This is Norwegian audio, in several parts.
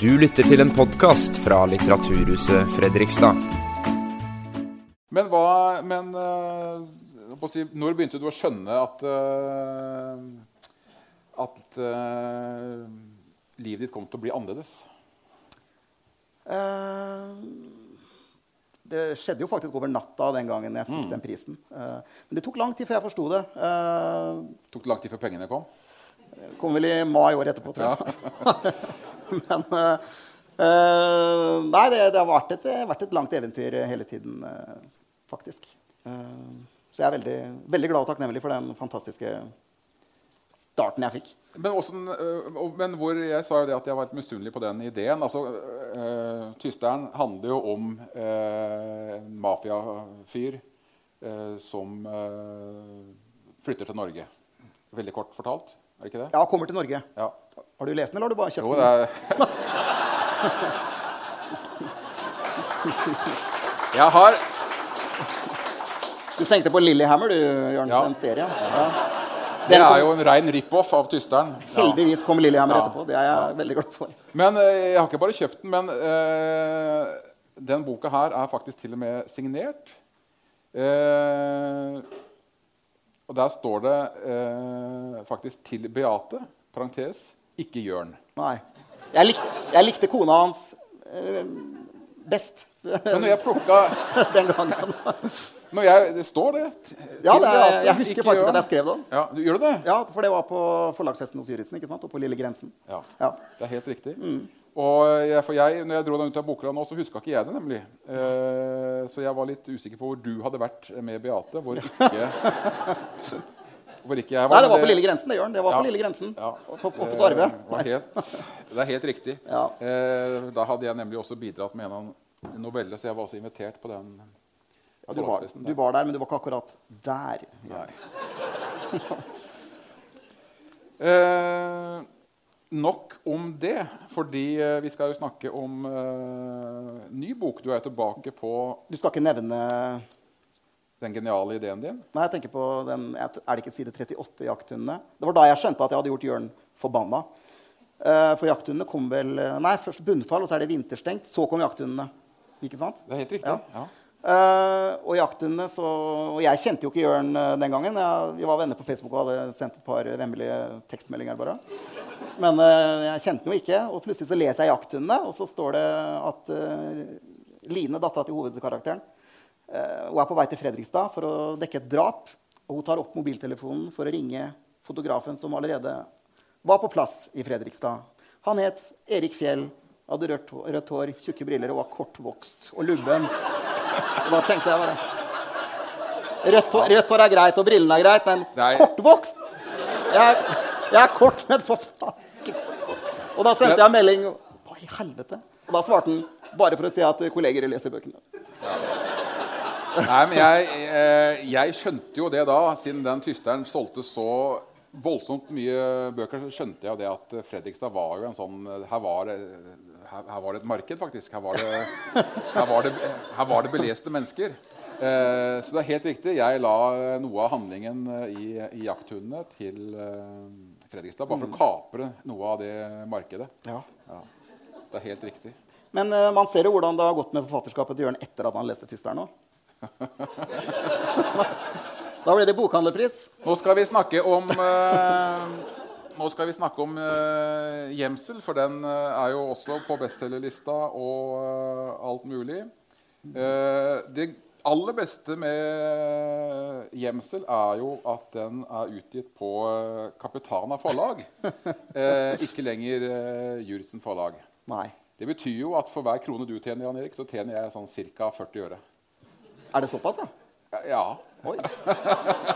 Du lytter til en podkast fra Litteraturhuset Fredrikstad. Men hva Men eh, si, når begynte du å skjønne at eh, At uh, livet ditt kom til å bli annerledes? Uh, det skjedde jo faktisk over natta den gangen jeg fikk Mm. den prisen. Uh, men det tok lang tid før jeg forsto det. Eh, Tok det lang tid før pengene kom? Kom vel i mai året etterpå, tror jeg. men eh, eh, Nei, det, det har vært et, vært et langt eventyr hele tiden, uh, faktisk. Uh, så jeg er veldig, veldig glad og takknemlig for den fantastiske starten jeg fikk. Men, også, men hvor jeg sa jo det at jeg var litt misunnelig på den ideen. Altså, Tysteren handler jo om en mafiafyr som flytter til Norge. Veldig kort fortalt. Er det ikke det? Ja, kommer til Norge. Ja. Har du lest den, eller har du bare kjøpt Jo, den? det er Jeg har Du tenkte på Lillehammer, du, Jørn? Ja. Den serien? Ja. Det er jo en rein rip-off av Tysteren. Heldigvis kom Lillehammer Ja. etterpå. Det er jeg veldig glad for. Men øh, jeg har ikke bare kjøpt den, men uh, den boka her er faktisk til og med signert. Eh, og der står det eh, faktisk 'til Beate', parentes, ikke Jørn. Nei. Jeg likte, jeg likte kona hans eh, best Men når jeg plukka den gangen. når jeg, Det står det. Ja, det er, jeg husker faktisk Jørn. at jeg skrev det. Ja, du Gjør du det? Ja, for det var på forlagsfesten hos Juritzen og på Lille Grensen. Ja. Ja. Det er helt riktig. Mm. Og jeg, for jeg, når jeg dro den ut av bokhylla nå, så huska ikke jeg det nemlig. Eh, så jeg var litt usikker på hvor du hadde vært med Beate. Hvor ikke, hvor ikke jeg var. Nei, det var på Lille Grensen. det gjør den. Det var Ja. på Lille Grensen. Ja. Oppe Sarve. Eh, det er helt riktig. Ja. Eh, da hadde jeg nemlig også bidratt med en novelle, så jeg var også invitert på den. Ja, du, var, du var der, men du var ikke akkurat der. Nei. eh, nok om det, fordi eh, vi skal jo snakke om uh, ny bok. Du er tilbake på Du skal ikke nevne den geniale ideen din. Nei, jeg tenker på den, Er det ikke side 38 i Jakthundene? Det var da jeg skjønte at jeg hadde gjort Jørn forbanna. Uh, for jakthundene kom vel Nei, først bunnfall, og så er det vinterstengt. Så kom jakthundene. Ikke sant? Det er helt riktig. Ja. Ja. Eh, og jakthundene så Og jeg kjente jo ikke Jørn uh, den gangen. Jeg, vi var venner på Facebook og hadde sendt et par vemmelige tekstmeldinger. bare. Men uh, jeg kjente den jo ikke. Og plutselig så leser jeg Jakthundene, og så står det at Line, dattera til hovedkarakteren, hun er på vei til Fredrikstad for å dekke et drap. Og hun tar opp mobiltelefonen for å ringe fotografen som allerede var på plass i Fredrikstad. Han het Erik Fjell, hadde rødt, rødt hår, tjukke briller og var kortvokst og lubben. Da tenkte jeg bare Rødt hår, rødt hår er greit, og brillene er greit, men Nei. kortvokst jeg, jeg er kort, men for faen Og da sendte jeg melding Hva i helvete? Og da svarte han bare for å si at kolleger leser bøkene. Nei, men jeg, eh, jeg skjønte jo det da, siden den tysteren solgte så voldsomt mye bøker, så skjønte jeg det at eh, Fredrikstad var jo en sånn Her var det, her, her var det et marked, faktisk. Her var det, her var det, her var det beleste mennesker. Eh, så det er helt riktig. Jeg la noe av handlingen eh, i, i jakthundene til eh, Fredrikstad, bare for å kapre noe av det markedet. Ja. Ja, det er helt riktig. Men eh, man ser jo hvordan det har gått med forfatterskapet til Jørn etter at han leste 'Tysteren' òg. da ble det bokhandlerpris. Nå skal vi snakke om eh, Nå skal vi snakke om eh, gjemsel, for den eh, er jo også på bestselgerlista og uh, alt mulig. Uh, det aller beste med gjemsel er jo at den er utgitt på uh, Kapitana forlag. Ikke lenger uh, Juritzen forlag. Nei. Det betyr jo at for hver krone du tjener, Jan Erik, så tjener jeg sånn ca. 40 øre. Er det såpass, ja? Ja. Oi.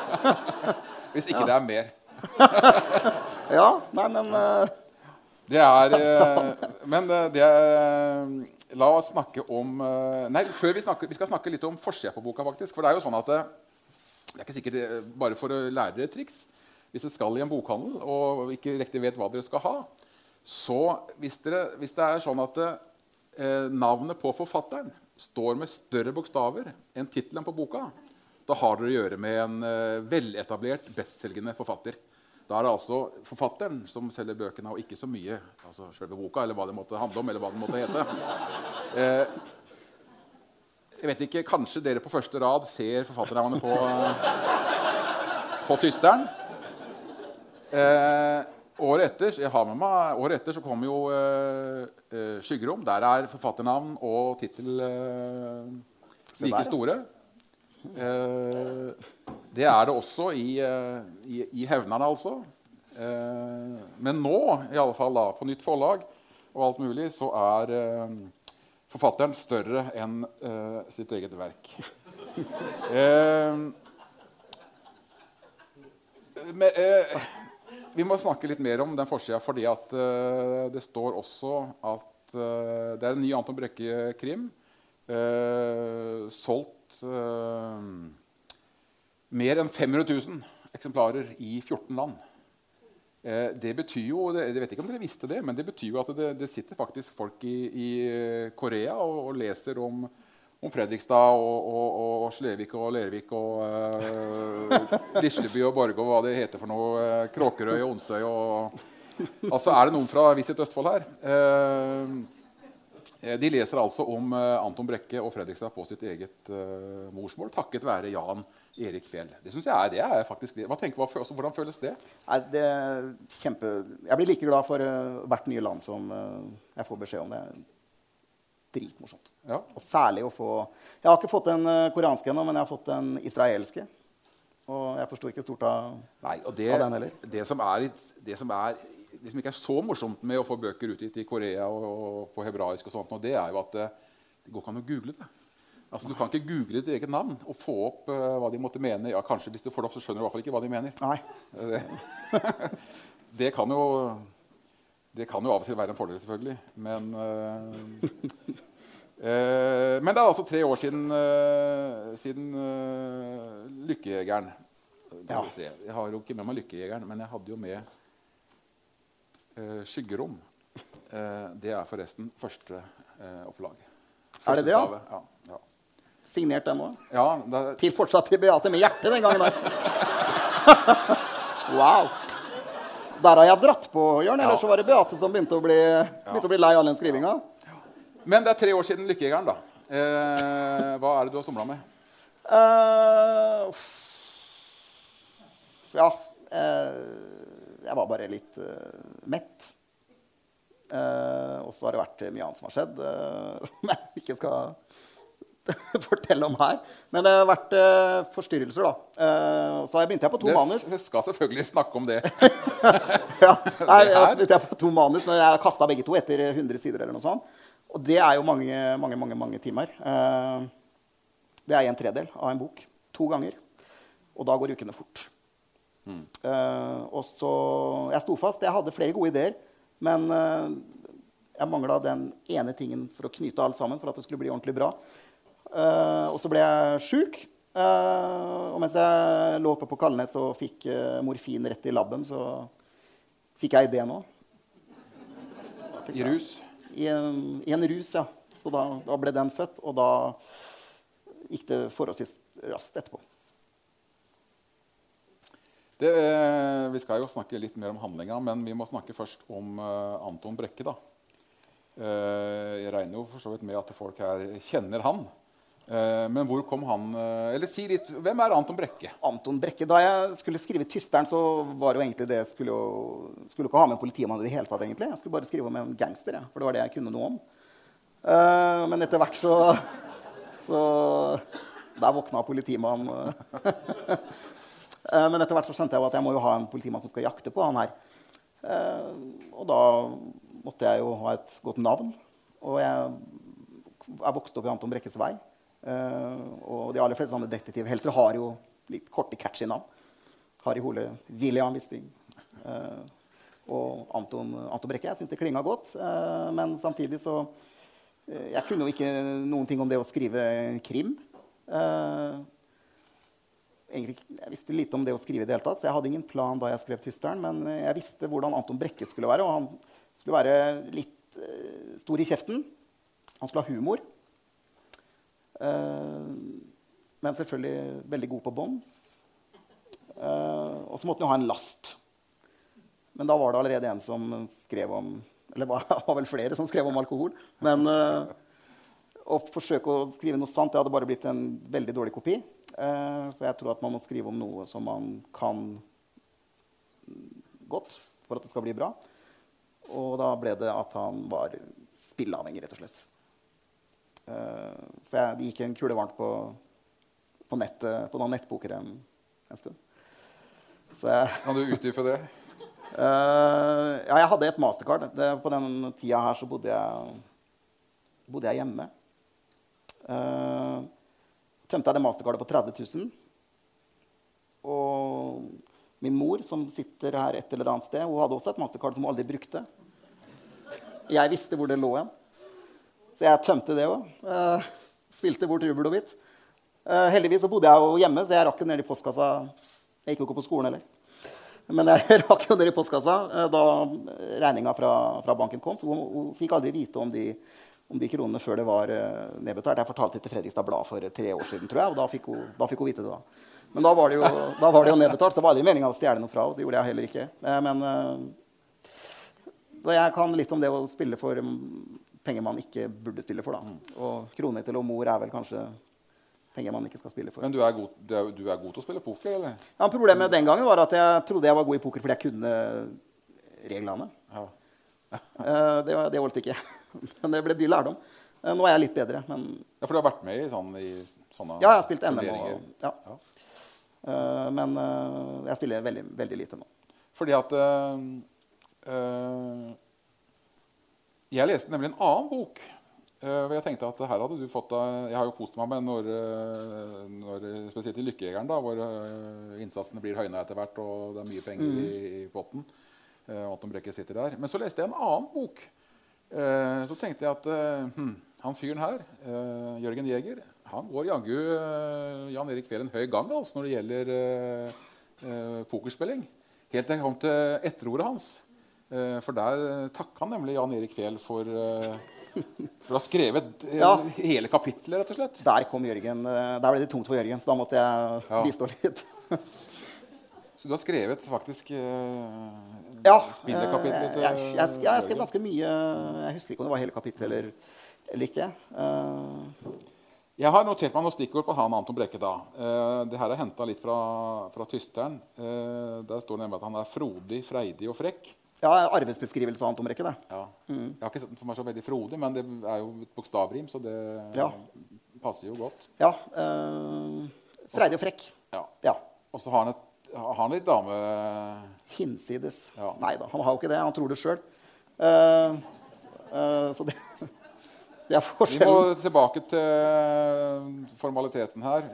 Hvis ikke det er mer. Ja, nei, men uh... Det er uh, Men eh, det er La oss snakke om uh, Nei, før vi snakker Vi skal snakke litt om forsida på boka, faktisk. For det er jo sånn at det er ikke sikkert bare for å lære dere triks. Hvis dere skal i en bokhandel og ikke riktig vet hva dere skal ha, så hvis, dere, hvis det er sånn at navnet på forfatteren står med større bokstaver enn tittelen på boka, da har dere å gjøre med en veletablert, bestselgende forfatter. Da er det altså forfatteren som selger bøkene, og ikke så mye altså selve boka, eller hva det måtte handle om, eller hva det måtte hete. Eh, jeg vet ikke, Kanskje dere på første rad ser forfatternavnet på, på tysteren. Eh, året etter jeg har med meg, året etter så kommer jo eh, eh, 'Skyggerom'. Der er forfatternavn og tittel eh, like store. Eh, det er det også i, eh, i, i 'Hevnerne', altså. Eh, men nå, i alle fall da, på nytt forlag og alt mulig, så er eh, forfatteren større enn sitt eget verk. Men, vi må snakke litt mer om den forsida, fordi at det står også at det er en ny Anton Brekke-krim. solgt mer enn 500 000 eksemplarer i 14 land. Eh, det betyr jo, Jeg vet ikke om dere visste det, men det betyr jo at det, det sitter faktisk folk i, i Korea og, og leser om, om Fredrikstad og, og, og Slevik og Lervik og uh, Lisleby og Borge og hva det heter for noe. eh, Kråkerøy og Onsøy og Altså, er det noen fra Visit Østfold her? Eh, eh, de leser altså om eh, Anton Brekke og Fredrikstad på sitt eget eh, morsmål, takket være Jan Erik Fjell. Det synes jeg er, det er faktisk Hva tenker, hva, altså, Hvordan føles det? Nei, det er kjempe... Jeg blir like glad for uh, hvert nye land som uh, jeg får beskjed om. Det dritmorsomt. Ja. Og særlig å få Jeg har ikke fått den uh, koreanske ennå, men jeg har fått den israelske. Og jeg forsto ikke stort av Nei, og det, Av den heller? det som er Det som, er, det som ikke er så morsomt med å få bøker utgitt i Korea og, og på hebraisk, og sånt, og det er jo at det går ikke an å google det. Altså, Du kan ikke google ditt eget navn og få opp uh, hva de måtte mene. Ja, kanskje Hvis du får det opp, så skjønner du i hvert fall ikke hva de mener. Nei. Det, det kan jo det kan jo av og til være en fordel, selvfølgelig. Men, uh, uh, men det er altså tre år siden, eh, siden eh, Lykkejegeren. Ja. Jeg har jo ikke med meg Lykkejegeren, men jeg hadde jo med eh, Skyggerom. Eh, det er forresten første eh, opplag. Er det det, Ja, ja. Signert den òg. ja det Til fortsatt til Beate med hjertet den gangen der. wow. Der har jeg dratt på, Jørn. Ellers Ja. så var det Beate som begynte å bli, begynte å bli lei all den skrivinga. men det er tre år siden Lykkejegeren, da. Eh, hva er det du har somla med? Uh, ja uh, Jeg var bare litt uh, mett. Og så har det vært mye annet som har skjedd, Uh, jeg ikke skal fortelle om her. Men det har vært uh, forstyrrelser, da. Uh, så jeg begynte jeg på to Det manus. Du skal selvfølgelig snakke om det. ja. Nei, jeg begynte jeg på to manus, men jeg kasta begge to etter 100 sider. eller noe sånt. Og det er jo mange, mange, mange, mange timer. Uh, det er en tredel av en bok. To ganger. Og da går ukene fort. Eh, og så Jeg sto fast. Jeg hadde flere gode ideer. Men eh, jeg mangla den ene tingen for å knyte alt sammen for at det skulle bli ordentlig bra. Eh, og så ble jeg sjuk. Eh, og mens jeg lå oppe på Kalnes og fikk eh, morfin rett i labben, så fikk jeg ideen òg. I rus. I, en- I en rus, ja. Så da, da ble den født, og da gikk det forholdsvis raskt etterpå. Det, eh, vi skal jo snakke litt mer om handlinga, men vi må snakke først om eh, Anton Brekke. da. Eh, jeg regner jo for så vidt med at folk her kjenner han. Eh, men hvor kom han eh, Eller si litt, hvem er Anton Brekke? Anton Brekke. Da jeg skulle skrive 'Tysteren', så var jo egentlig det jeg skulle, jo, skulle ikke ha med en politimann i det hele tatt. egentlig. Jeg skulle bare skrive om en gangster, jeg, for det var det jeg kunne noe om. Eh, men etter hvert så, så Der våkna politimannen. Men etter hvert så skjønte jeg jo at jeg må jo ha en politimann som skal jakte på han her. Og da måtte jeg jo ha et godt navn. Og jeg er vokst opp i Anton Brekkes vei. Eh, og de aller fleste detektivhelter har jo litt korte, catchy navn. Harry Hole, William Wisting eh, og Anton, Anton Brekke. Jeg syns det klinga godt. eh, men samtidig så Jeg kunne jo ikke noen ting om det å skrive krim. Egentlig, jeg visste lite om det å skrive i det hele tatt, så jeg hadde ingen plan da jeg skrev 'Tysteren'. Men jeg visste hvordan Anton Brekke skulle være, og han skulle være litt uh, stor i kjeften. Han skulle ha humor. Eh, men selvfølgelig veldig god på bånd. Eh, og så måtte han jo ha en last. Men da var det allerede en som skrev om Eller det var vel flere som skrev om alkohol. Men uh, å forsøke å skrive noe sant det hadde bare blitt en veldig dårlig kopi. For jeg tror at man må skrive om noe som man kan godt for at det skal bli bra. Og da ble det at han var spilleavhengig, rett og slett. Uh, for jeg, det gikk en kule varmt på, på, nettet, på noen nettboker en, en stund. Jeg, kan du utdype det? Uh, ja, jeg hadde et mastercard. Det, på den tida her så bodde jeg, bodde jeg hjemme. Uh, tømte jeg det mastercardet på 30 000. Og min mor, som sitter her et eller annet sted, hun hadde også et mastercard som hun aldri brukte. Jeg visste hvor det lå hen. Så jeg tømte det òg. Eh, spilte bort rubbel og bit. Uh, heldigvis så bodde jeg jo hjemme, så jeg rakk jo ned i postkassa. Jeg gikk jo ikke på skolen heller. Men jeg rakk jo ned i postkassa eh, da regninga fra, fra, banken kom. Så hun, fikk aldri vite om de, om de kronene før det var nedbetalt. Jeg fortalte det til Fredrikstad Blad for tre år siden, tror jeg, og da fikk hun, da fikk hun vite det. da. Men da var det jo, var det jo nedbetalt, så det var aldri meninga å stjele noe fra henne. Det gjorde jeg heller ikke. Men jeg kan litt om det å spille for penger man ikke burde spille for. da. Mm. Og kroner til og mor er vel kanskje penger man ikke skal spille for. Men du er god, du er god til å spille poker, eller? Ja, Problemet den gangen var at jeg trodde jeg var god i poker fordi jeg kunne reglene. Ja. uh, det, det holdt ikke. men det ble dyr lærdom. Uh, nå er jeg litt bedre. Men... Ja, For du har vært med i, sånn, i sånne Ja, jeg har spilt NM. Og, ja. ja. Uh, men jeg spiller veldig, veldig lite nå. Fordi at Jeg leste nemlig en annen bok hvor jeg tenkte at her hadde du fått Jeg har jo kost meg med når, uh, når spesielt i Lykkejegeren, da, hvor uh, innsatsene blir høyna etter hvert, og det er mye penger mm. i, i, potten. Anton Brekke sitter der. Men så leste jeg en annen bok. så tenkte jeg at hm, han fyren her, Jørgen Jæger, han går jaggu Jan Erik Fjell en høy gang altså, når det gjelder pokerspilling. Helt til jeg kom til etterordet hans. For der takka han nemlig Jan Erik Fehl for for å ha skrevet ja. hele kapittelet, rett og slett? Der kom Jørgen. Eh, der ble det tungt for Jørgen, så da måtte jeg ja. bistå litt. så du har skrevet faktisk ja, spillekapitlet til jeg, jeg, jeg, jeg har skrevet ganske mye. Jeg husker ikke om det var hele kapittelet eller, eller, ikke. Uh, jeg har notert meg noen stikkord på han Anton Brekke. da. Eh, det her er henta litt fra, fra Tysteren. Eh, der står det nemlig at han er frodig, freidig og frekk. Ja, arvesbeskrivelse og annet Brekke. det. Ja. Mm. Jeg har ikke sett den for meg så veldig frodig, men det er jo et bokstavrim, så det ja. passer jo godt. Ja. Uh, freidig og frekk. Ja. ja. Og så har han, et, har han litt dame... Hinsides. Ja. Nei da, han har jo ikke det. Han tror det sjøl. Eh, eh, så det, det er forskjellen. Vi må tilbake til formaliteten her.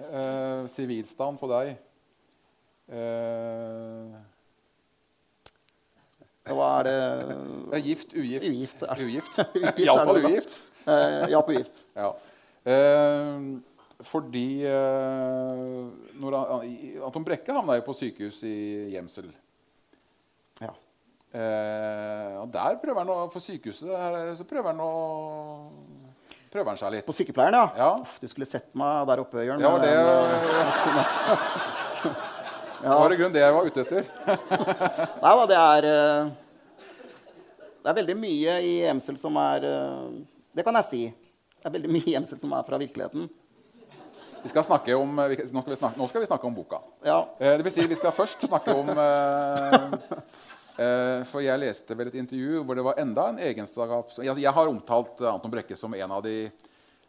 Sivilstand på deg. Uh, hva er det ja, Gift, ugift. Ugift. ugift. Iallfall ugift. Uh, ja, på gift. ja. Uh, fordi uh, når Anton Brekke havna jo på sykehus i Gjemsel. Ja. og der prøver han å På sykehuset der, så prøver han å prøver han seg litt. På sykepleieren, ja? ja. Uff, du skulle sett meg der oppe, Jørn. Ja, det... Ja. Det var i grunnen det jeg var ute etter. Nei da, det er eh, Det er veldig mye i Emsel som er eh, Det kan jeg si. Det er veldig mye i Emsel som er fra virkeligheten. Vi skal snakke om, nå, skal vi snakke, skal vi snakke om boka. Ja. Eh, det vil si, vi skal først snakke om For jeg leste vel et intervju hvor det var enda en egenskap Jeg, jeg har omtalt Anton Brekke som en av de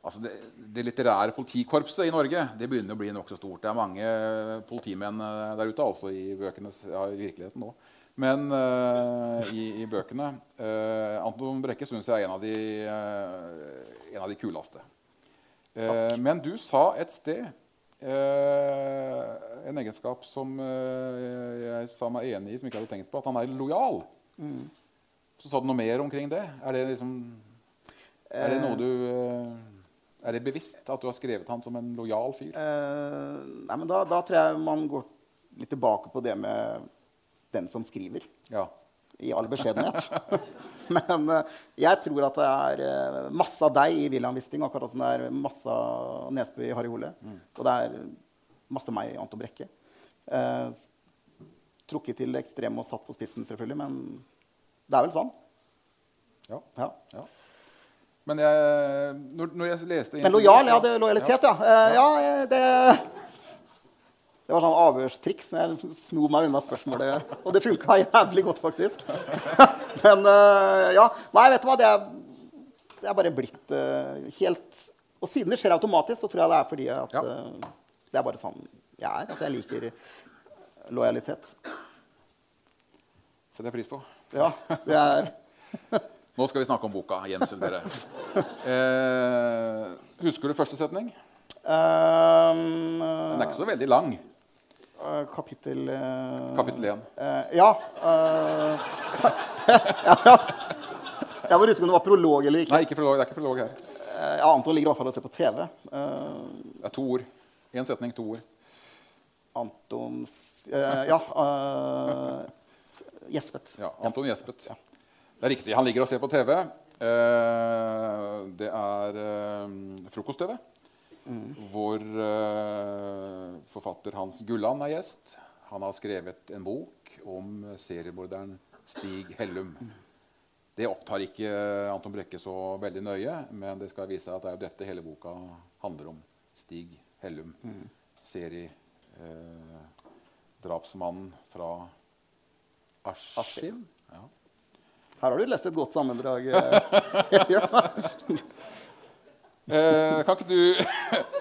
altså det, det, litterære politikorpset i Norge det begynner å bli nokså stort. Det er mange politimenn eh, der ute, altså i, bøkenes, ja, i virkeligheten òg. Men uh, i, i, bøkene uh, Anton Brekke syns jeg er en av de, uh, en av de kuleste. men du sa et sted en egenskap som jeg sa meg enig i, som jeg ikke hadde tenkt på, at han er lojal. Mm. Så sa du noe mer omkring det? Er det, liksom, er det noe du er det bevisst at du har skrevet han som en lojal fyr? Uh, nei, men da, da, tror jeg man går litt tilbake på det med den som skriver. Ja. I all beskjedenhet. men uh, jeg tror at det er uh, masse av deg i William Wisting, akkurat som det er masse av Nesbø i Harry Hole. Mm. Og det er masse meg i Anton Brekke. Trukket til det ekstreme og satt på spissen, selvfølgelig. Men det er vel sånn. Ja. Ja. ja. Men jeg, når, når jeg leste Men lojal, ja. Det er lojalitet, ja. Eh, ja, eh, det det var sånn avhørstriks. Jeg sno meg unna spørsmålet. Og det funka jævlig godt, faktisk. Men uh, ja. Nei, vet du hva. Det er, det er bare blitt uh, helt Og siden det skjer automatisk, så tror jeg det er fordi at Ja. uh, det er bare sånn jeg er. At jeg liker lojalitet. Setter jeg pris på. Ja, det er Nå skal vi snakke om boka. Gjensyn dere. Eh, husker du første setning? ehm, Den er ikke så veldig lang. Uh, Kapittel uh, Kapittel 1. Uh, ja. eh, ja, ja. Jeg må huske om det var prolog eller ikke. Nei, ikke prolog, det er ikke prolog her. Jeg ja, Anton ligger i hvert fall og ser på TV. Det er to ord. Én setning, to ord. Antons Ja. Gjespet. Ja, Anton Gjespet. Det er riktig. Han ligger og ser på TV. Eh, det er eh, frokost-TV. Hvor eh, forfatter Hans Gulland er gjest. Han har skrevet en bok om seriemorderen Stig Hellum. Det opptar ikke Anton Brekke så veldig nøye, men det skal vise seg at det er jo dette hele boka handler om. Stig Hellum. Seriedrapsmannen fra Askim. Ja. Her har du lest et godt sammendrag. eh, Eh, kan ikke du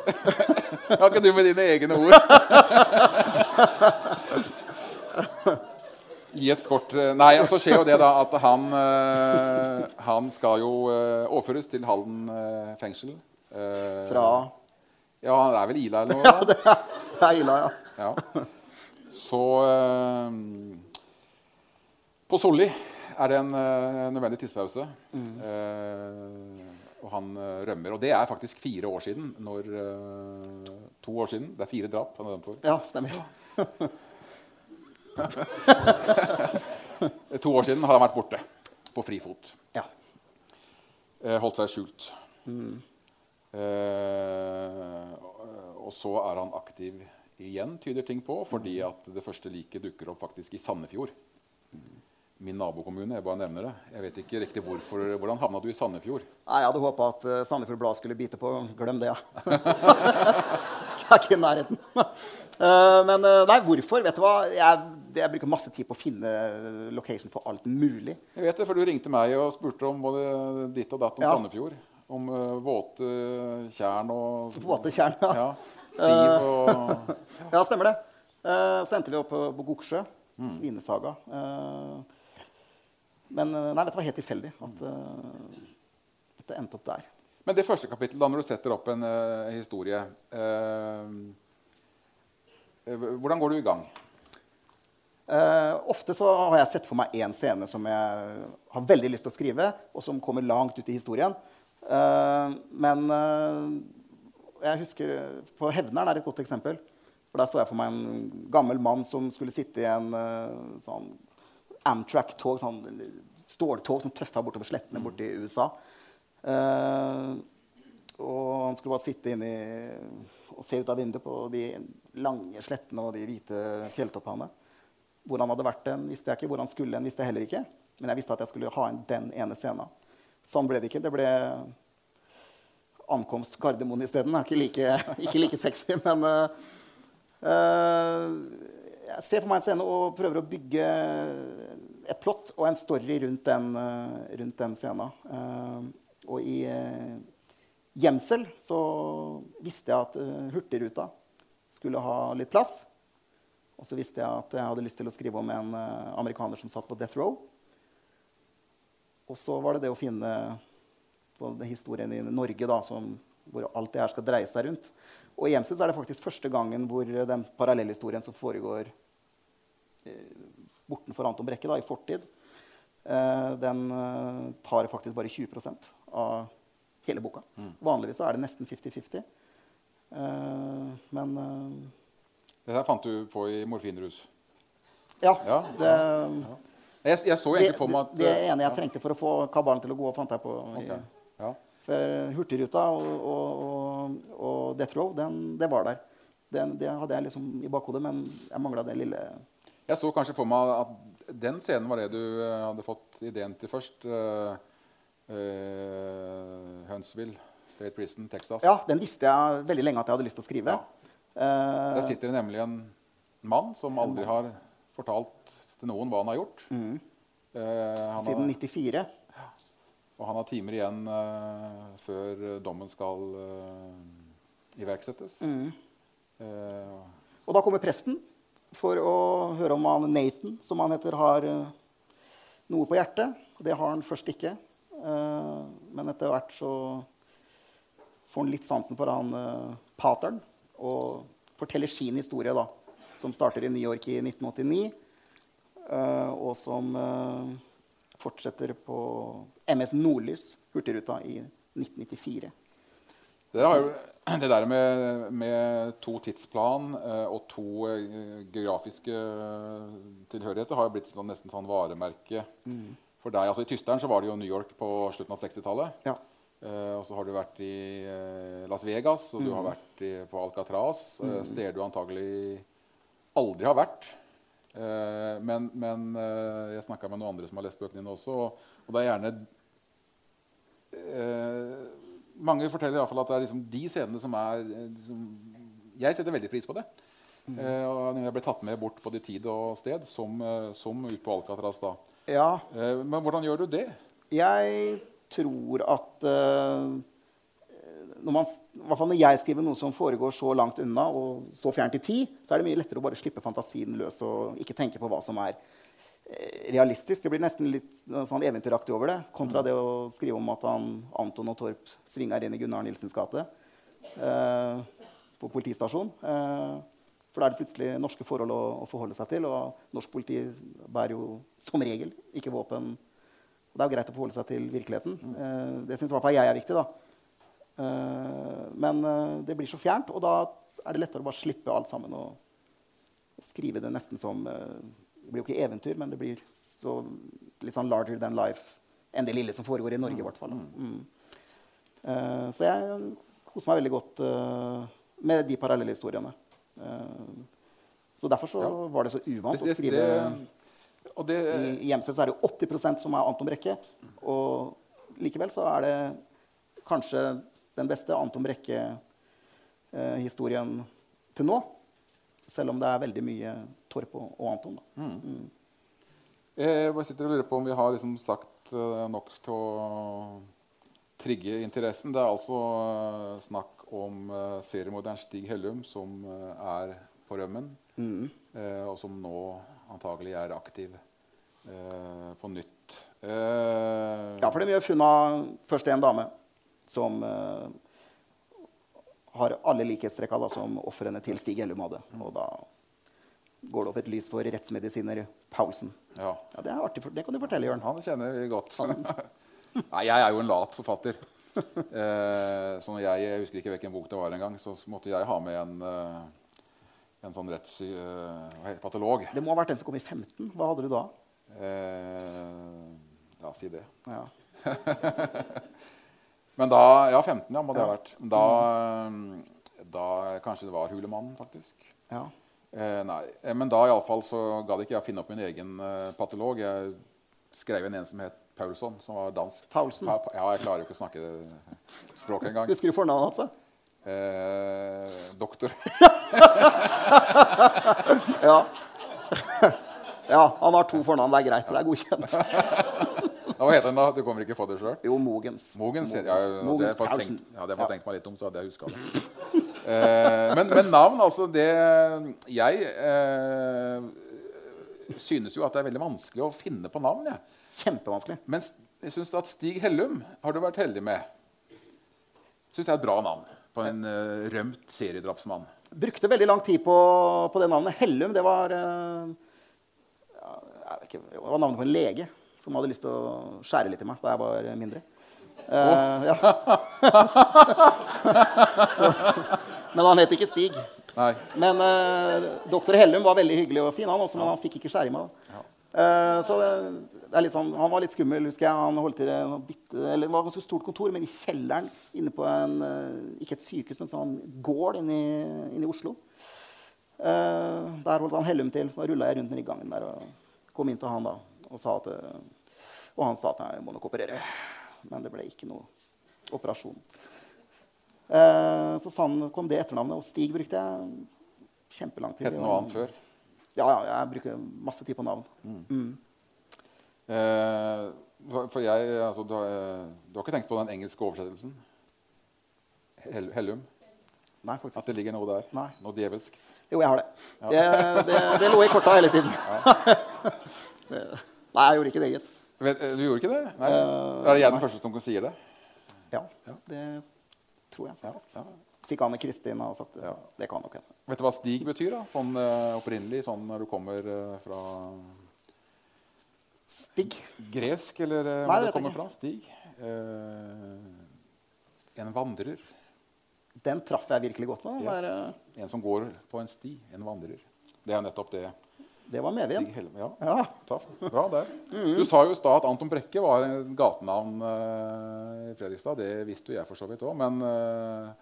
Kan ikke du med dine egne ord Gi et kort eh, Nei, og så skjer jo det da at han eh, Han skal jo overføres til Halden eh, fengsel. Eh, Fra Ja, han er vel Ila eller noe? da? Det er Ila, ja. Ja. Så eh, På Solli er det en uh, nødvendig tidspause. Eh, og han eh, rømmer. Og det er faktisk fire år siden. Når, to år siden. Det er fire drap han er dømt for. Ja, stemmer. To år siden har han vært borte på frifot. Ja. Holdt seg skjult. Eh, og så er han aktiv igjen, tyder ting på, fordi at det første liket dukker opp faktisk i Sandefjord. Min nabokommune. Jeg bare nevner det. Jeg vet ikke riktig hvorfor, Hvordan havna du i Sandefjord? Nei, Jeg hadde håpa at uh, Sandefjord Blad skulle bite på. Glem det, ja. jeg er ikke i nærheten. Eh, men eh, nei, hvorfor? Vet du hva? Jeg, jeg bruker masse tid på å finne location for alt mulig. Jeg vet det, for Du ringte meg og spurte om både ditt og datt om Ja. Sandefjord. Om eh, våte tjern og Våte tjern, ja. ja. Siv og Ja, stemmer det. Uh, så endte vi opp på, på Goksjø. Svinesaga. Eh, men eh, nei, dette var helt tilfeldig at uh, dette endte opp der. Men det første kapittelet, da, når du setter opp en uh, historie eh, Hvordan går du i gang? Ofte så har jeg sett for meg én scene som jeg har veldig lyst til å skrive, og som kommer langt ut i historien. Men jeg husker På 'Hevneren' er et godt eksempel. For Der så jeg for meg en gammel mann som skulle sitte i en sånn Amtrak-tog, sånn ståltog som tøffa bortover slettene borte i USA. Eh, og han skulle bare sitte inni og se ut av vinduet på de lange slettene og de hvite fjelltoppene. Hvor han hadde vært den, visste jeg ikke. Hvor han skulle den, visste jeg heller ikke. Men jeg visste at jeg skulle ha inn den ene scenen. Sånn ble det ikke. Det ble ankomst Gardermoen isteden. Ikke, like, ikke like sexy, men uh, eh, Jeg ser for meg en scene og prøver å bygge et plott og en story rundt den, eh, rundt den scenen. Eh, og i eh, gjemsel så visste jeg at eh, Hurtigruta skulle ha litt plass. Og så visste jeg at jeg hadde lyst til å skrive om en eh, amerikaner som satt på death row. Og så var det det å finne historien i Norge da, som, hvor alt det her skal dreie seg rundt. Og i Hjemsted så er det faktisk første gangen hvor den parallellhistorien som foregår eh, bortenfor Anton Brekke, da, i fortid, eh, den eh, tar faktisk bare 20% av hele boka. Vanligvis så er det nesten 50-50. Eh, men eh, Det der fant du på i morfinrus. ja, Ja, det, Jeg, jeg så egentlig for meg det, at det ene jeg ja, trengte for å få kabalen til å gå, fant jeg på. i- okay. Ja. For Hurtigruta og, og, og, og Death Row, den, det var der. Den, det hadde jeg liksom i bakhodet, men jeg mangla det lille Jeg så kanskje for meg at den scenen var det du eh, hadde fått ideen til først. Uh, uh, Huntsville, State Prison, Texas. Ja, den visste jeg veldig lenge at jeg hadde lyst til å skrive. Ja. Der sitter det nemlig en mann som aldri har fortalt til noen hva han har gjort. Han siden har, 94. og han har timer igjen uh, før dommen skal uh, iverksettes. Eh, Og da kommer presten for å høre om han Nathan, som han heter, har noe på hjertet. Det har han først ikke. Men etter hvert så får han litt sansen for han pateren og forteller sin historie, da, som starter i New York i 1989, eh, og som fortsetter på MS Nordlys, Hurtigruta, i 1994. Det, der, det der med, med to tidsplan eh, og to eh, geografiske eh, tilhørigheter har jo blitt sånn, nesten sånn varemerke for deg. Altså, I Tysteren så var det jo New York på slutten av 60-tallet. Ja. Uh, og så har du vært i uh, Las Vegas, og du har vært i, på Alcatraz. Uh, steder du antagelig aldri har vært. Eh, men men eh, jeg snakka med noen andre som har lest bøkene dine også, og, og det er gjerne eh, Mange forteller i hvert fall at det er liksom de scenene som er liksom, Jeg setter veldig pris på det. Eh, og jeg ble tatt med bort på det tid og sted, som, som ut på Alcatraz da. ja. Eh, men hvordan gjør du det? Jeg tror at eh, når, man, når jeg skriver noe som foregår så langt unna og så fjernt i tid, så er det mye lettere å bare slippe fantasien løs og ikke tenke på hva som er eh, realistisk. Det blir nesten litt eh, sånn eventyraktig over det, kontra det å skrive om at han, Anton og Torp svinger inn i Gunnar Nilsens gate eh, på politistasjon. Eh, for da er det plutselig norske forhold å, å forholde seg til. Og norsk politi bærer jo som regel ikke våpen. Og det er jo greit å forholde seg til virkeligheten. Eh, det syns i hvert fall jeg er viktig. da. Eh, men eh, det blir så fjernt, og da er det lettere å bare slippe alt sammen og skrive det nesten som eh, Det blir jo ikke eventyr, men det blir så, litt sånn larger than life enn det lille som foregår i Norge, i hvert fall. Mm. Eh, så jeg koser meg veldig godt med de parallelle historiene. Så derfor så var det så uvant å skrive det- og det, i, I Hjemsted så er det jo 80% som er Anton Brekke. Og likevel så er det kanskje den beste Anton Brekke-historien til nå. Selv om det er veldig mye Torp og, og Anton. Da. Eh, Jeg bare sitter og lurer på om vi har liksom sagt eh, nok til å trigge interessen. Det er altså eh, snakk om seriemorderen Stig Hellum, som er på rømmen, eh, og som nå antagelig er aktiv på nytt. Ja, for det er mye funn av først en dame som eh, har alle likhetstrekka da, som ofrene til Stig Ellum hadde. Og da går det opp et lys for rettsmedisiner Paulsen. ja. Ja, Det for- det kan du fortelle, Jørn. Han kjenner vi godt. Nei, jeg er jo en lat forfatter. Eh, så jeg, jeg husker ikke hvilken bok det var engang, så måtte jeg ha med en, eh, en sånn rettspatolog. Eh, det? Det må ha vært den som kom i 15. Hva hadde du da? Eh, la oss si det. Ja. Men da Ja, 15, ja, må det ha vært. Da, eh, da Kanskje det var Hulemannen, faktisk. ja. Eh, nei, eh, men da i alle fall så gadd ikke jeg finne opp min egen eh, patolog. Jeg skrev en en som het Paulsson, som var dansk. Paulsen? Pa, pa, ja, jeg klarer jo ikke å snakke det språket engang. Husker du fornavnet hans? Eh, doktor. Ja. ja, han har to fornavn. Det er greit. Det er godkjent. Hva heter den da? Du kommer ikke på det sjøl? Jo, Mogens. Mogens. Ja, ja, Mogens har jeg tenkt, ja, det hadde jeg fått tenkt meg litt om, så hadde jeg huska det. Eh, men, men navn, altså det Jeg eh, synes jo at det er veldig vanskelig å finne på navn. jeg. Kjempevanskelig. Men jeg syns at Stig Hellum har du vært heldig med. Syns det er et bra navn på en eh, rømt seriedrapsmann. Brukte veldig lang tid på, på det navnet. Hellum, det var eh, ja, jeg vet ikke, det var navnet på en lege som hadde lyst til å skjære litt i meg da jeg var mindre. Uh, ja. Så, men han het ikke Stig. Nei. Men uh, doktor Hellum var veldig hyggelig og fin, han også, men han fikk ikke skjære i meg. da. Uh, så det, det er litt sånn, Han var litt skummel, husker jeg. Han holdt til bitte, eller det var et ganske stort kontor, men i kjelleren inne på en, ikke et sykehus, men sånn gård inne i, inne i Oslo. Der holdt han Hellum til, så da rulla jeg rundt nedi gangen der og kom inn til han da og sa at Og han sa at jeg må nok operere. Men det ble ikke noe operasjon. Eh, så sånn kom det etternavnet, og Stig brukte jeg kjempelang tid. Het noe annet før. Ja, ja, jeg bruker masse tid på navn. Mm. Eh, for jeg, altså, du, har, du har ikke tenkt på den engelske oversettelsen? Hell, Hellum? Nei, faktisk At det ligger noe der? Nei. Noe djevelsk? Jo, jeg har det. Det, det, det lå i korta hele tiden. det, nei, jeg gjorde ikke det, gitt. Du gjorde ikke det? Nei. Eh, er det jeg den første som sier det? Ja, det tror jeg. Ja, ja. Hvis ikke Anne Kristin har sagt det. Ja. Det kan nok hende. Vet du hva stig betyr? da? Sånn uh, opprinnelig, sånn når du kommer uh, fra Stig. gresk, eller uh, Nei, hvor du kommer fra? Stig? Uh, en vandrer. Den traff jeg virkelig godt med. Yes. der, eh, En som går på en sti. En vandrer. Det er nettopp det. Det var medvind. Stig Helme, Ja. Ja. Taff. Bra der. Du sa jo i stad at Anton Brekke var en gatenavn eh, i Fredrikstad. Det visste jo jeg for så vidt òg. Men eh,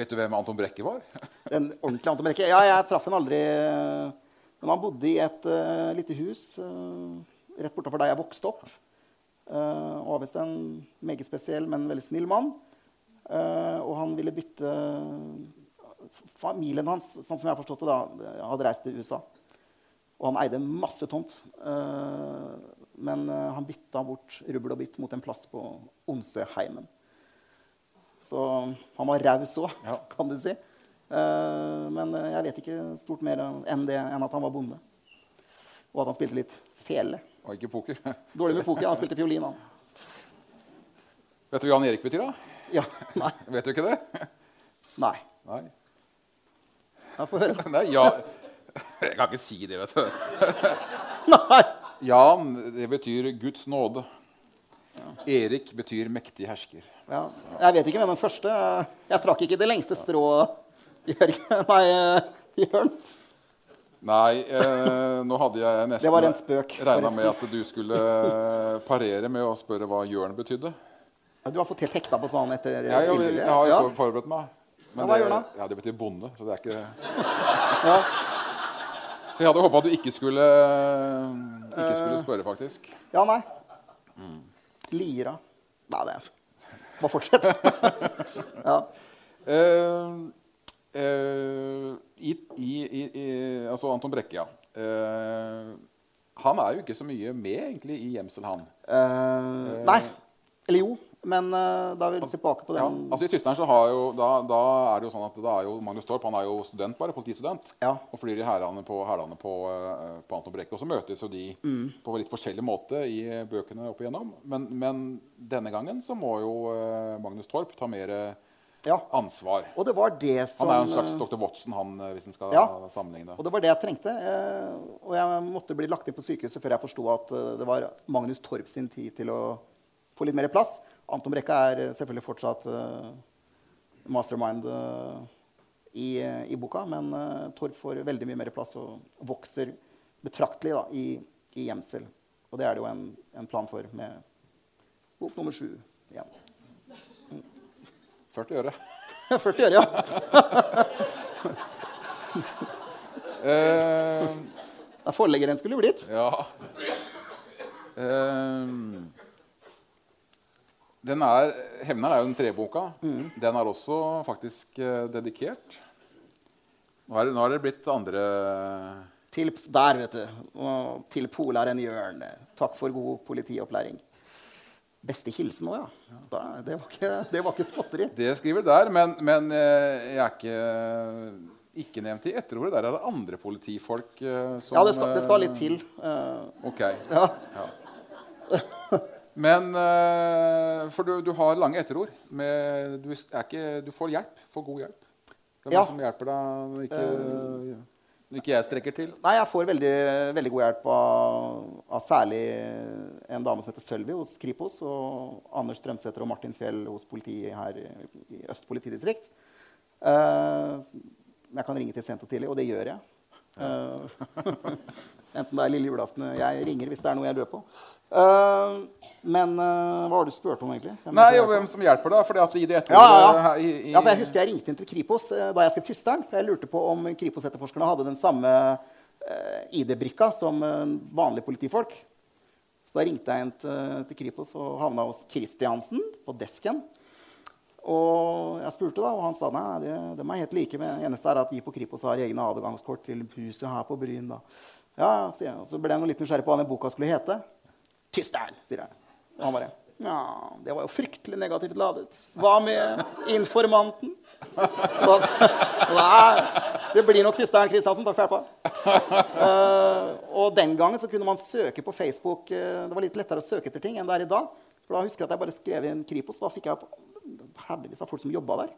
vet du hvem Anton Brekke var? Den ordentlige Anton Brekke. Ja, jeg traff ham aldri eh, Men han bodde i et uh, lite hus uh, rett bortafor der jeg vokste opp. Uh, og var visst en meget spesiell, men veldig snill mann. Uh, og han ville bytte Familien hans, sånn som jeg har forstått det, da, hadde reist til USA. Og han eide masse tomt. eh, men eh, han bytta bort rubbel og bitt mot en plass på Onsøheimen. Så han var raus òg, Ja. kan du si. Eh, men jeg vet ikke stort mer enn det enn at han var bonde. Og at han spilte litt fele. Og ikke poker. Dårlig med poker. Han spilte fiolin, han. Vet du hva Jan Erik betyr, da? Ja, nei. Vet du ikke det? Nei. Nei. Jeg får høre. Nei, ja. Jeg kan ikke si det, vet du. Nei. Jan, det betyr Guds nåde. Erik betyr mektig hersker. Ja. Jeg vet ikke hvem den første Jeg trakk ikke det lengste strået, Jørgen. Nei, eh, Jørn. Nei, eh, nå hadde jeg nesten Det var en spøk, regna med at du skulle eh, parere med å spørre hva Jørn betydde. Ja, Du har fått helt hekta på sånn etter Ja, jeg, jeg, jeg har jo Ja. forberedt meg. Ja, hva det, gjør ja, det betyr bonde, så det er ikke Ja. Så jeg hadde håpa du ikke skulle, ikke Eh. skulle spørre, faktisk. ja, nei. Mm. Lira. Nei, det er jeg. Bare fortsett. ja. Uh, uh, i, i, i, altså Anton Brekke, ja. Uh, han er jo ikke så mye med egentlig i gjemsel, han. Eh, nei. Eller jo. Men eh, da er vi tilbake på Ja, den. altså I Tyskland så har jo, da, da er det jo sånn at da er jo Magnus Torp han er jo student bare, politistudent. Ja. Og flyr i hælene på, hælene på, eh, på Anton Brekke. Og så møtes jo de Mm. på litt forskjellig måte i bøkene opp igjennom. Men, men denne gangen så må jo eh, Magnus Torp ta mer eh, ja. ansvar. Og det var det som Han er jo en slags eh, Dr. Watson, han, eh, hvis en skal Ja. sammenligne. Og det var det jeg trengte. Eh, og jeg måtte bli lagt inn på sykehuset før jeg forsto at eh, det var Magnus Torp sin tid til å få litt mer plass. Anton Brekka er eh, selvfølgelig fortsatt eh, mastermind eh, i, i boka, men Torp får veldig mye mer plass og vokser betraktelig da, i, i gjemsel. Og det er det jo en, en plan for med bok nummer sju igjen. 40 øre. 40 øre, ja. Er forleggeren skulle blitt. ja. Eh, den er, 'Hevner' er jo den treboka. Mm. Den er også faktisk eh, dedikert. Nå er, det, nå er det blitt andre Til, der, vet du. Og til polaren Jørn. Takk for god politiopplæring. Beste hilsen òg, ja. Da, det, var ikke, det var ikke spotteri. Det skriver der, men, men eh, jeg er ikke ikke nevnt i etterordet. Der er det andre politifolk eh, som Ja, det skal, det skal litt til. Eh, Ok. ja. Men eh, For du, du har lange etterord. Med, du, ikke, du får hjelp. Får god hjelp. Er Ja. som hjelper deg når ikke, når ikke jeg strekker til. Nei, jeg får veldig, veldig god hjelp av, av særlig en dame som heter Sølvi hos Kripos, og Anders Strømsæter og Martin Fjell hos politiet her i Øst politidistrikt. Eh, jeg kan ringe til sent og tidlig, og det gjør jeg. Eh, enten det er lille julaften Jeg ringer hvis det er noe jeg lurer på. Uh, men uh, hva var det du spurte om, egentlig? Hvem Nei, hvem som hjelper deg? Fordi at i det ja, etterordet ja, i, i, ja, for jeg husker jeg ringte inn til Kripos uh, da jeg skrev 'Tysteren'. For jeg lurte på om Kripos-etterforskerne hadde den samme ID-brikka som vanlige politifolk. Så da ringte jeg inn til, til Kripos og havna hos Kristiansen på desken. Og jeg spurte, da, og han sa nei, det, de er helt like. Men eneste er at vi på Kripos har egne adgangskort til huset her på Bryn. da. Ja, sier jeg. Og så ble jeg noe litt nysgjerrig på hva den boka skulle hete. 'Tysteren', sier jeg. Og han bare Ja, det var jo fryktelig negativt ladet. Hva med informanten? Da- Nei, det blir nok Tysteren Kristiansen. Takk for hjelpa. Uh, og den gangen så kunne man søke på Facebook. eh, det var litt lettere å søke etter ting enn det er i dag. For da husker jeg at jeg bare skrev inn Kripos. Da fikk jeg opp haugevis av folk som jobba der.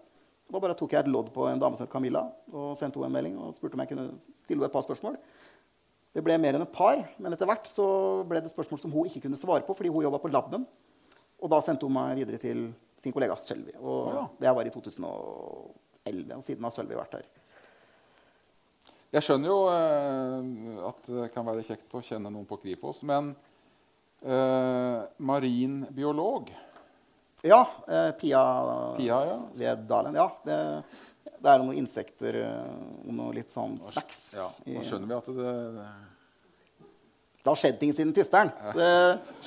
Da bare tok jeg et lodd på en dame som het Camilla og sendte henne en melding og spurte om jeg kunne stille henne et par spørsmål. Det ble mer enn et par, men etter hvert så ble det spørsmål som hun ikke kunne svare på fordi hun jobba på laben. Og da sendte hun meg videre til sin kollega Sølvi. Og ja. det var i 2011, og siden har Sølvi vært her. Jeg skjønner jo eh, at det kan være kjekt å kjenne noen på Kripos, men eh, marinbiolog Ja, eh, Pia, Pia, ja. ved Dalen. Ja, det, det er noen insekter eh, og noe litt sånn snacks. Ja, Nå skjønner vi at det, det Det har skjedd ting siden Tysteren. Det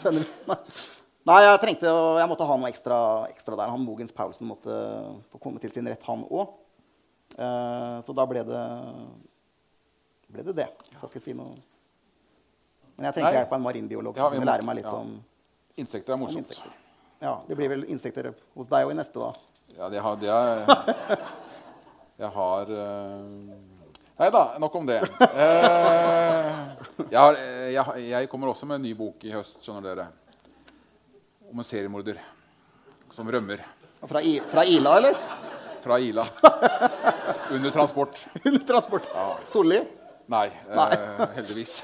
skjønner vi. Nei, jeg trengte, jeg måtte ha noe ekstra, ekstra der. Han Mogens Paulsen måtte få komme til sin rett, han òg. så da ble det ble det det. Jeg skal ikke si noe. Men jeg trengte Nei. hjelp av en marinbiolog som ja, kunne lære meg litt ja. om, Insekter er morsomt. insekter. Ja, Det blir vel insekter hos deg òg i neste, da. Ja, det har, det er Jeg har eh, Nei da, nok om det. Eh, jeg, har, jeg, jeg kommer også med en ny bok i høst, skjønner dere. Om en seriemorder som rømmer Fra, I, fra Ila, eller? fra Ila. Under transport. Under transport. Solli? Nei, eh, heldigvis.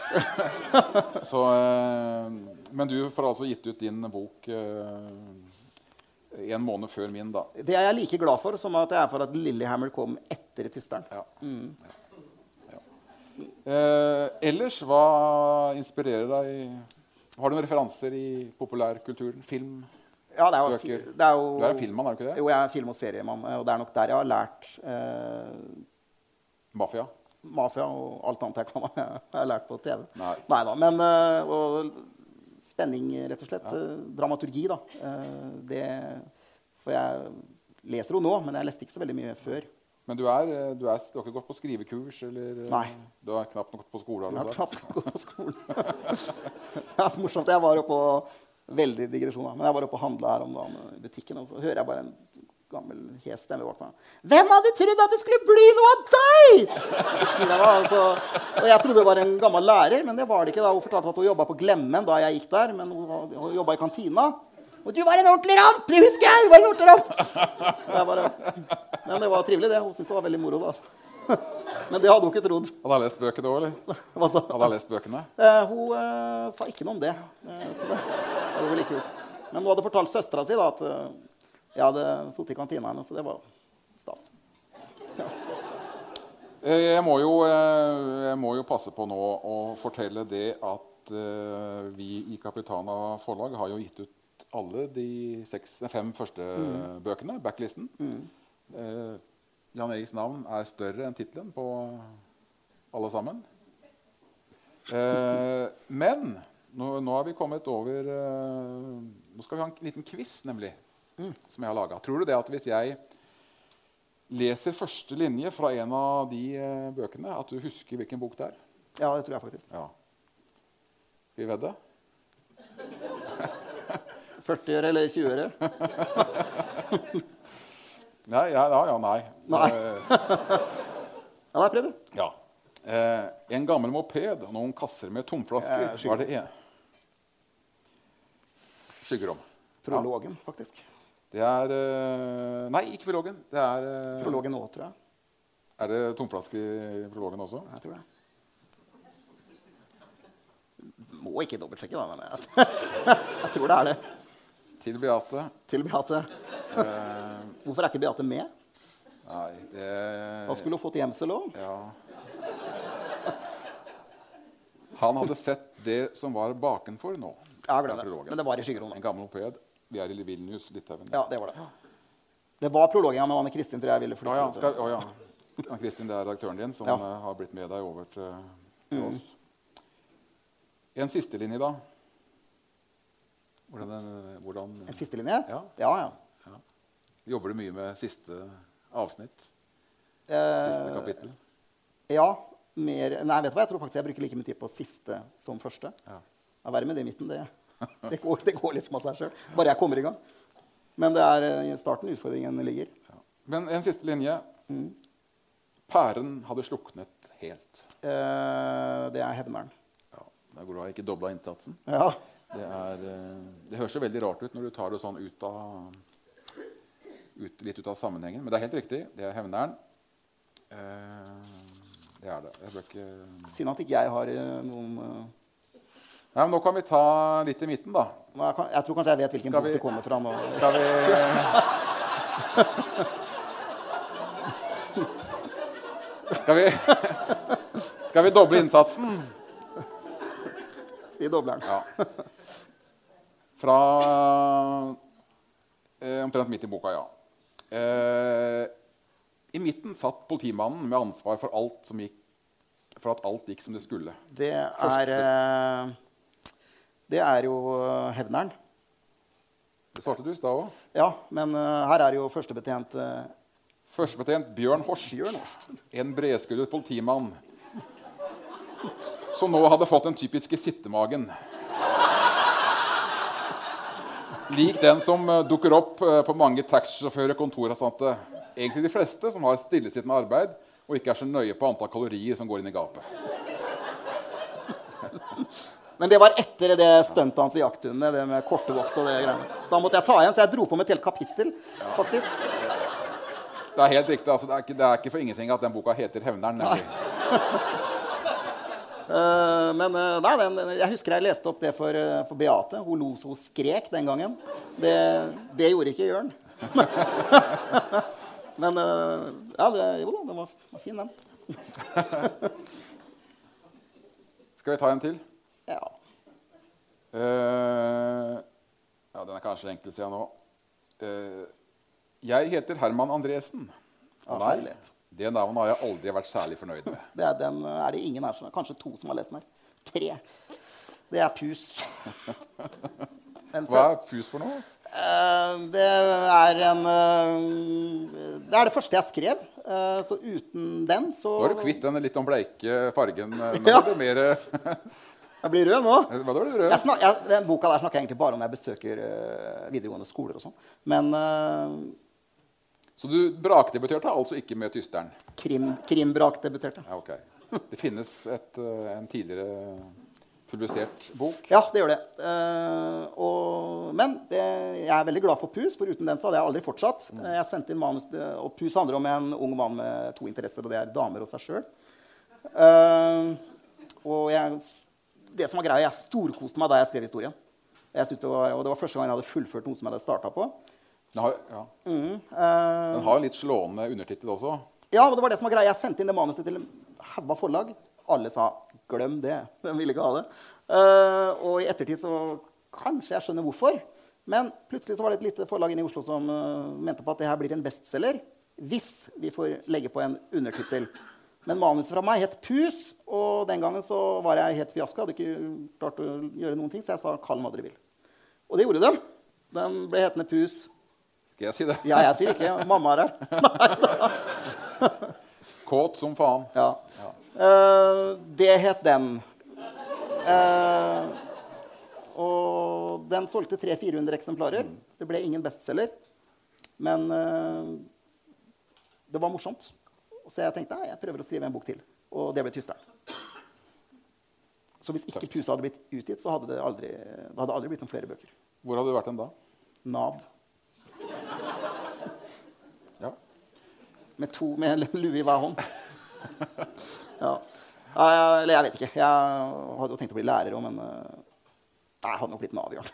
Så, eh, men du får altså gitt ut din bok eh, en måned før min, da. Det er jeg like glad for som at jeg er for at Lillehammer kom etter Tysteren. Ja. Ja. Eh, ellers, hva inspirerer deg? Har du noen referanser i populærkulturen? Film? Ja, det er jo, det er jo Du er en filmmann, er du ikke det? Jo, jeg er film- og seriemann. Og det er nok der jeg har lært eh, Mafia? mafia og alt annet jeg kan ha har lært på TV. Nei. da. Men eh, og spenning, rett og slett. Ja. dramaturgi, da. Eh, det For jeg leser jo nå, men jeg leste ikke så veldig mye før. Men du, er, eh, du, er, du har ikke gått på skrivekurs? Eller, eh, Nei. Du har knapt gått på skole? Jeg Har knapt gått på skolen. det er morsomt. Jeg var oppe og Veldig digresjon, da. Men jeg var oppe og handla her om dagen i butikken, og så hører jeg bare en gammel hes stemme bak meg. 'Hvem hadde trodd at det skulle bli noe av deg?' Jeg meg, og, og jeg trodde det var en gammel lærer, men det var det ikke. da. Hun fortalte at hun jobba på Glemmen da jeg gikk der, men hun, hun jobba i kantina. Og du var en ordentlig ramp! Det husker jeg! Du var en ordentlig ramp! Det var, men det var trivelig, det. Hun syntes det var veldig moro. da. altså. Men det hadde hun ikke trodd. Hadde hun lest bøkene òg, eller? Hadde hun lest bøkene? Eh, hun eh, sa ikke noe om det. Eh, så det hadde hun vel ikke gjort. Men hun hadde fortalt søstera si da, at eh, jeg hadde sittet i kantina hennes, så det var stas. Ja. Jeg må, jo, eh, jeg må jo passe på nå å fortelle det at eh, vi i Capitana forlag har jo gitt ut alle de seks, fem første bøkene, backlisten. Mm. Jan Eriks navn er større enn tittelen på alle sammen. Eh, men nå, nå har vi kommet over eh, Nå skal vi ha en liten quiz, nemlig, som jeg har laga. Tror du det at hvis jeg leser første linje fra en av de eh, bøkene, at du husker hvilken bok det er? Ja, det tror jeg faktisk. Ja. Skal vi vedde? 40 øre eller 20 øre? Nei, ja, ja, ja nei. Nei. Eh, Ja, nei, prøv, du. ja. Eh, en gammel moped og noen kasser med tomflasker. Eh, skygge. Hva er det en? Skyggerom. Prologen, faktisk. Det er eh, Nei, ikke prologen. Det er eh, Prologen òg, tror jeg. Er det tomflaske i prologen også? Jeg tror det. Må ikke dobbeltsjekke, da, men jeg, jeg tror det er det. Til Beate. Til Beate. Eh, Hvorfor er ikke Beate med? nei, det Da skulle hun fått gjemsel òg. Ja. Han hadde sett det som var bakenfor nå. Ja, Det. Men det var i skyggerommet. En gammel moped. Vi er i Vilnius, Litauen. Ja, det var det. Det var prologen, med Anne Kristin tror jeg ville Å flytte. ja. ja. Skal, å, ja. Anne Kristin, det er redaktøren din som Ja. eh, har blitt med deg over til, til oss. En siste linje, da. Hvordan, eh, hvordan En siste linje? Ja. ja. ja. Jobber du mye med siste avsnitt? Eh, Siste kapittel? Ja. Mer Nei, vet du hva? Jeg tror faktisk jeg bruker like mye tid på siste som første. Ja. Ja, verre med det i midten, det, det, går, det går liksom av seg sjøl. Bare jeg kommer i gang. Men det er eh, i starten utfordringen ligger. Men en siste linje. Pæren hadde sluknet helt. Eh, det er hevneren. Ja, det er glad jeg ikke dobla innsatsen. Ja. Det, er, eh, det høres jo veldig rart ut når du tar det sånn ut av ut, Litt ut av sammenhengen. Men det er helt riktig. Det er hevneren. Eh, det er det. Jeg bør ikke Synd at ikke jeg har eh, noen eh, Nei, men Nå kan vi ta litt i midten, da. jeg, kan, jeg tror kanskje jeg vet hvilken bok det kommer fra nå. Skal vi Skal vi Skal vi doble innsatsen? Vi dobler den. Ja. Fra eh, omtrent midt i boka, ja. Eh, I midten satt politimannen med ansvar for, alt som gikk, for at alt gikk som det skulle. Det er eh, Det er jo eh, hevneren. Det svarte du i stad òg. Ja, men uh, her er jo førstebetjent uh, Førstebetjent Bjørn Horst. Bjørn Horst. En bredskuddet politimann som nå hadde fått den typiske sittemagen. Lik den som dukker opp på mange taxisjåfører og kontoransatte. Egentlig de fleste som har stillesittende arbeid og ikke er så nøye på antall kalorier som går inn i gapet. Men det var etter det stuntet hans i jakthundene. Det med kortevokst og det greiene. Så da måtte jeg ta igjen, så jeg dro på med et helt kapittel. faktisk. Det er helt riktig, altså, det, er ikke, det er ikke for ingenting at den boka heter 'Hevneren'. Eh, men eh, nei, den, jeg husker jeg leste opp det for, eh, for Beate. Hun lo så hun skrek den gangen. Det, det gjorde ikke Jørn. men ja, det, jo da, den var, var fin, den. Skal vi ta en til? Eh, ja, den er kanskje enkel, sier jeg nå. Uh, jeg heter Herman Andresen. Ja, ah, nei, det navnet har jeg aldri vært særlig fornøyd med. Det er, den eh, er det ingen her som Kanskje to som har lest den her. Tre. Det er pus. Hva er pus for noe? Uh, det er en uh, Det er det første jeg skrev. Uh, så uten den så Nå er du kvitt den litt om bleike fargen. Nå Ja. er det mer Jeg blir rød nå. Hva da blir du rød? Jeg snak, jeg, den boka der snakker jeg egentlig bare om når jeg besøker uh, videregående skoler og sånn. Men uh, Så du brakdebuterte altså ikke med Tysteren? krim, Krimbrak debuterte. Ja, okay. Det finnes et, uh, en tidligere publisert bok. Ja, det gjør det. Og, men det, jeg er veldig glad for Pus, for uten den så hadde jeg aldri fortsatt. Mm. Jeg sendte inn manus, og Pus handler om en ung mann med to interesser, og det er damer og seg sjøl. og jeg, det som var greia, jeg storkoste meg da jeg skrev historien. Jeg det var, og det var første gang jeg hadde fullført noe som jeg hadde starta på. Den har, ja. Mm, uh, Den har en litt slående undertittel også. Ja, og det var det som var greia. Jeg sendte inn det manuset til en haug av forlag. Alle sa 'glem det'. De ville ikke ha det. Uh, og i ettertid så Kanskje jeg skjønner hvorfor. Men plutselig så var det et lite forlag inne i Oslo som uh, mente på at det her blir en bestselger hvis vi får legge på en undertittel. Men manuset fra meg het 'Pus', og den gangen så var jeg helt fiasko. Hadde ikke klart å gjøre noen ting, så jeg sa 'kall den hva dere vil'. Og det gjorde de. Den ble hetende 'Pus'. Skal jeg si det? Ja, jeg sier ikke. Mamma er her. Kåt som faen. Ja. Eh, det het den. Uh, og den solgte 300-400 eksemplarer. Det ble ingen bestselger. Men uh, det var morsomt. Så jeg tenkte jeg prøver å skrive en bok til. Og det ble 'Tysteren'. Så hvis ikke Pusa hadde blitt utgitt, så hadde det aldri, det hadde aldri blitt noen flere bøker. Hvor hadde du vært hen da? Nav. Ja. Med to med en lue i hver hånd. Ja. Eller jeg vet ikke. Jeg hadde jo tenkt å bli lærer òg, men eh, Nei, jeg hadde nok blitt Nav, Jørn.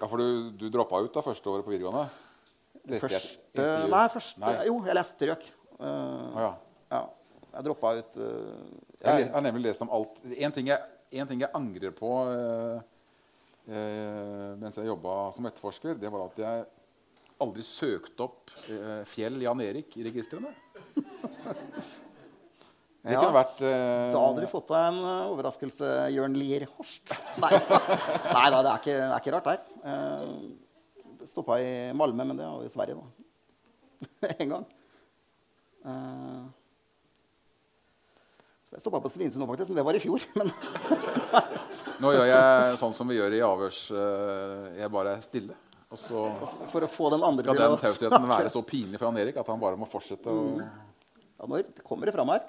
ja for du, du droppa ut da første året på videregående? Leste jeg Første intervju. Nei, første Nei. Jo, jeg leste strøk. Eh, ah, ja. ja. Jeg droppa ut uh, Jeg har nemlig lest om alt. En ting jeg, en ting jeg angrer på uh, mens jeg jobba som etterforsker, det var at jeg aldri søkte opp Fjell Jan Erik i registrene. Det Ja. vært uh, Da hadde du fått deg en uh, overraskelse, Jørn Lier Horst. Nei Nei, da det, er ikke, det er ikke rart der. Uh, Stoppa i Malmö, men det var i Sverige, da. en gang. Uh, jeg stoppa på Svinesund nå, faktisk, men det var i fjor. Men Nå gjør jeg sånn som vi gjør i avhørs. eh, jeg bare er stille. Og så for å få den andre skal den tausheten være så pinlig for Jan Erik at han bare må fortsette å Ja, nå kommer det fram her.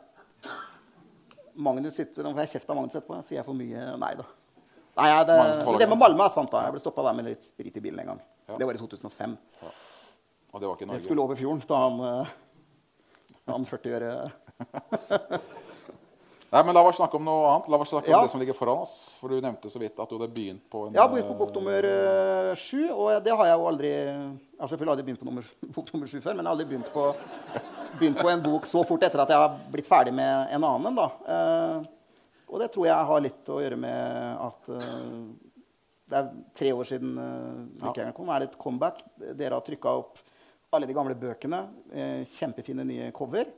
Magnus sitter, Nå får jeg kjeft av Magnus etterpå. Sier jeg for mye? Nei da. Nei, ja, det, det med Malmö er sant. da. Jeg ble stoppa der med litt sprit i bilen en gang. Ja. Det var i 2005. Og det var ikke Jeg skulle over fjorden da han, eh, han 40 øre Nei, men La oss snakke om noe annet. La oss snakke Ja. om det som ligger foran oss. For Du nevnte så vidt at du hadde begynt på en har begynt på bok nummer eh, sju, og det har jeg jo aldri Jeg har selvfølgelig aldri begynt på nummer, bok nummer sju før, men jeg har aldri begynt på, begynt på en bok så fort etter at jeg har blitt ferdig med en annen. da. Eh, og det tror jeg har litt å gjøre med at eh, det er tre år siden uh, Lykkejegeren kom. Er et comeback? Dere har trykka opp alle de gamle bøkene. eh, kjempefine nye cover.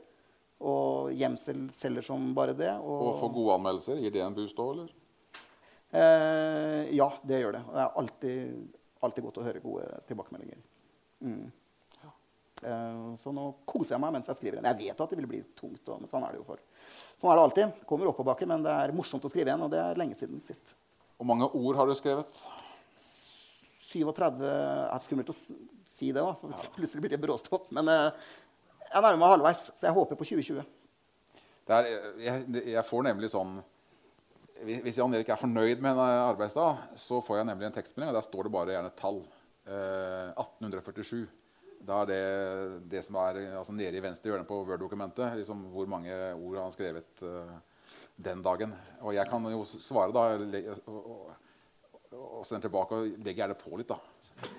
Og Gjemsel selger som bare det. Og få gode anmeldelser. Gir det en boost òg, eller? Eh, ja, det gjør det. Og det er alltid, alltid godt å høre gode tilbakemeldinger. Mm. Eh, så nå koser jeg meg mens jeg skriver en. Jeg vet at det vil bli tungt, og, men sånn er det jo for. Sånn er det alltid. Kommer oppoverbakke, men det er morsomt å skrive igjen. og det er lenge siden sist. Hvor mange ord har du skrevet? 37 er skummelt å si det, da. For plutselig blir det bråstopp. Men eh, jeg nærmer meg halvveis, så jeg håper på 2020. Det er, jeg, jeg får nemlig sånn Hvis Jan Erik er fornøyd med en eh, arbeidsdag, så får jeg nemlig en tekstmelding, og der står det bare gjerne tall. Eh, 1847. Da er det det som er eh, altså nede i venstre hjørne på Word-dokumentet. Liksom hvor mange ord han har skrevet eh, den dagen. Og jeg kan jo svare da og, og, og sende tilbake og legger gjerne på litt, da.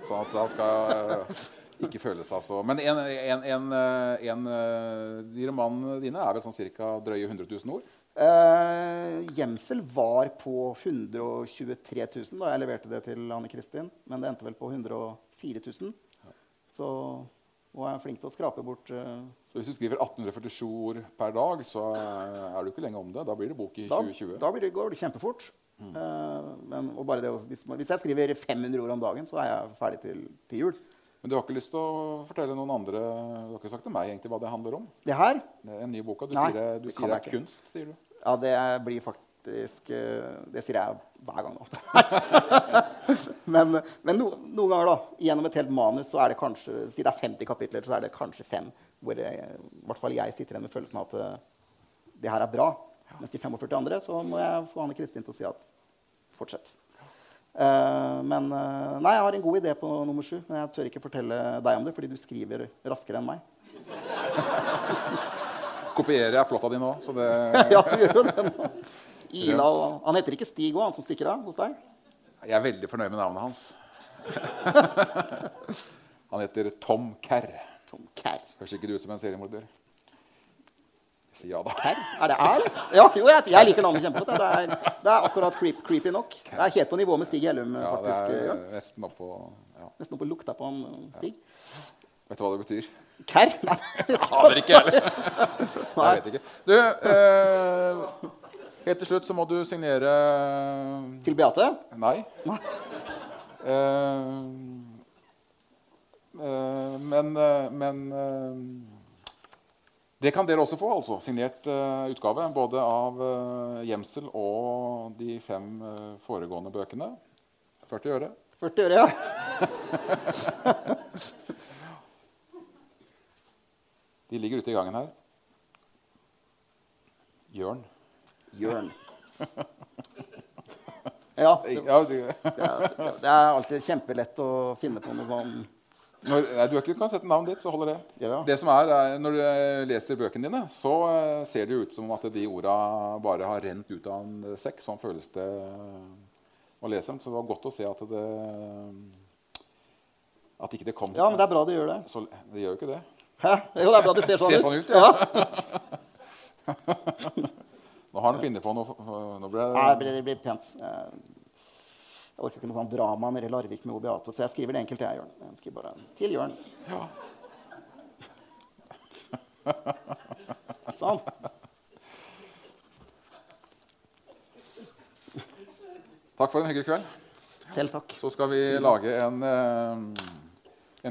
Sånn at han skal eh, ikke føle seg så Men en, en, en, eh, en, eh, de romanene dine er vel sånn ca. drøye 100 000 ord? Eh, gjemsel var på 123 000 da jeg leverte det til Anne Kristin. Men det endte vel på 104 000. Så og er flink til å skrape bort uh... Så hvis du skriver 1847 ord per dag, så er du ikke lenge om det. Da blir det bok i Da, 2020. da blir det, går det kjempefort. Eh, men, og bare det, hvis, hvis jeg skriver 500 ord om dagen, så er jeg ferdig til, til jul. Men du har ikke lyst til å fortelle noen andre Du har ikke sagt til meg egentlig hva det handler om? Det her er en ny boka. Du Nei, sier det, du sier det er kunst, sier du. Ja, det blir faktisk eh, Det sier jeg hver gang men men no, noen ganger, da, gjennom et helt manus, så er det kanskje Si det er 50 kapitler, så er det kanskje fem hvor jeg, i hvert fall jeg sitter igjen med følelsen av at eh, det her er bra. Mens de 45 andre, så må jeg få Anne Kristin til å si at fortsett. Uh, men uh, Nei, jeg har en god idé på nummer sju, men jeg tør ikke fortelle deg om det, fordi du skriver raskere enn meg. Kopierer jeg plotta di nå? Så det, ja, du gjør jo det nå. Ila og Han heter ikke Stig òg, han som stikker av hos deg? jeg er veldig fornøyd med navnet hans. Han heter Tom Kerr. Tom Kerr. Høres ikke det ut som en seriemorder? Ja, da. Kerr? Er det R? Ja, jo, jeg, jeg liker navnet kjempegodt. Det er, det er akkurat creep, creepy nok. Det er helt på nivå med Stig Hellum. Ja, det er Ja. nesten oppå ja. Nesten oppå lukta på han Stig. Vet du hva det betyr? Kerr? Nei, jeg. Aner ikke heller. Jeg vet ikke. Du, eh, helt til slutt så må du signere Til Beate? Nei. Nei. Eh, eh, men eh, men eh, det kan dere også få, altså. Signert uh, utgave. Både av uh, Gjemsel og de fem uh, foregående bøkene. 40 øre. 40 øre, ja. De ligger ute i gangen her. Jørn. Jørn. Ja. Det, Ja, det er alltid kjempelett å finne på noe sånn når, nei, du ikke kan sette navnet ditt, så holder det. Ja. Det som er, er, Når du eh, leser bøkene dine, så eh, ser det ut som at de orda bare har rent ut av en sekk. Sånn føles det eh, å lese dem. Så det var godt å se at det At ikke det kom Ja, men det er bra de gjør det. så, Det gjør jo ikke det. Hæ? Jo, det er bra det ser sånn Ser ut. sånn ut, ja. Nå har han funnet på noe Nå ble det Nei, det blir pent. Jeg orker ikke noe sånn drama nede i Larvik med Obeate, så jeg skriver det enkelt, jeg, Jørn. Jeg skriver bare 'Til Jørn'. Ja. Sånn. Takk for en hyggelig kveld. Selv takk. Så skal vi lage en, eh,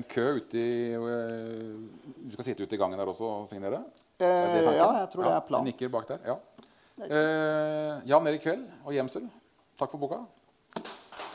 en kø ute i eh, Du skal sitte ute i gangen der også og signere? Eh, ja, jeg tror det Ja, er planen. Nikker bak der. Ja. Eh, Jan Erik Kveld og Gjemsel, takk for boka.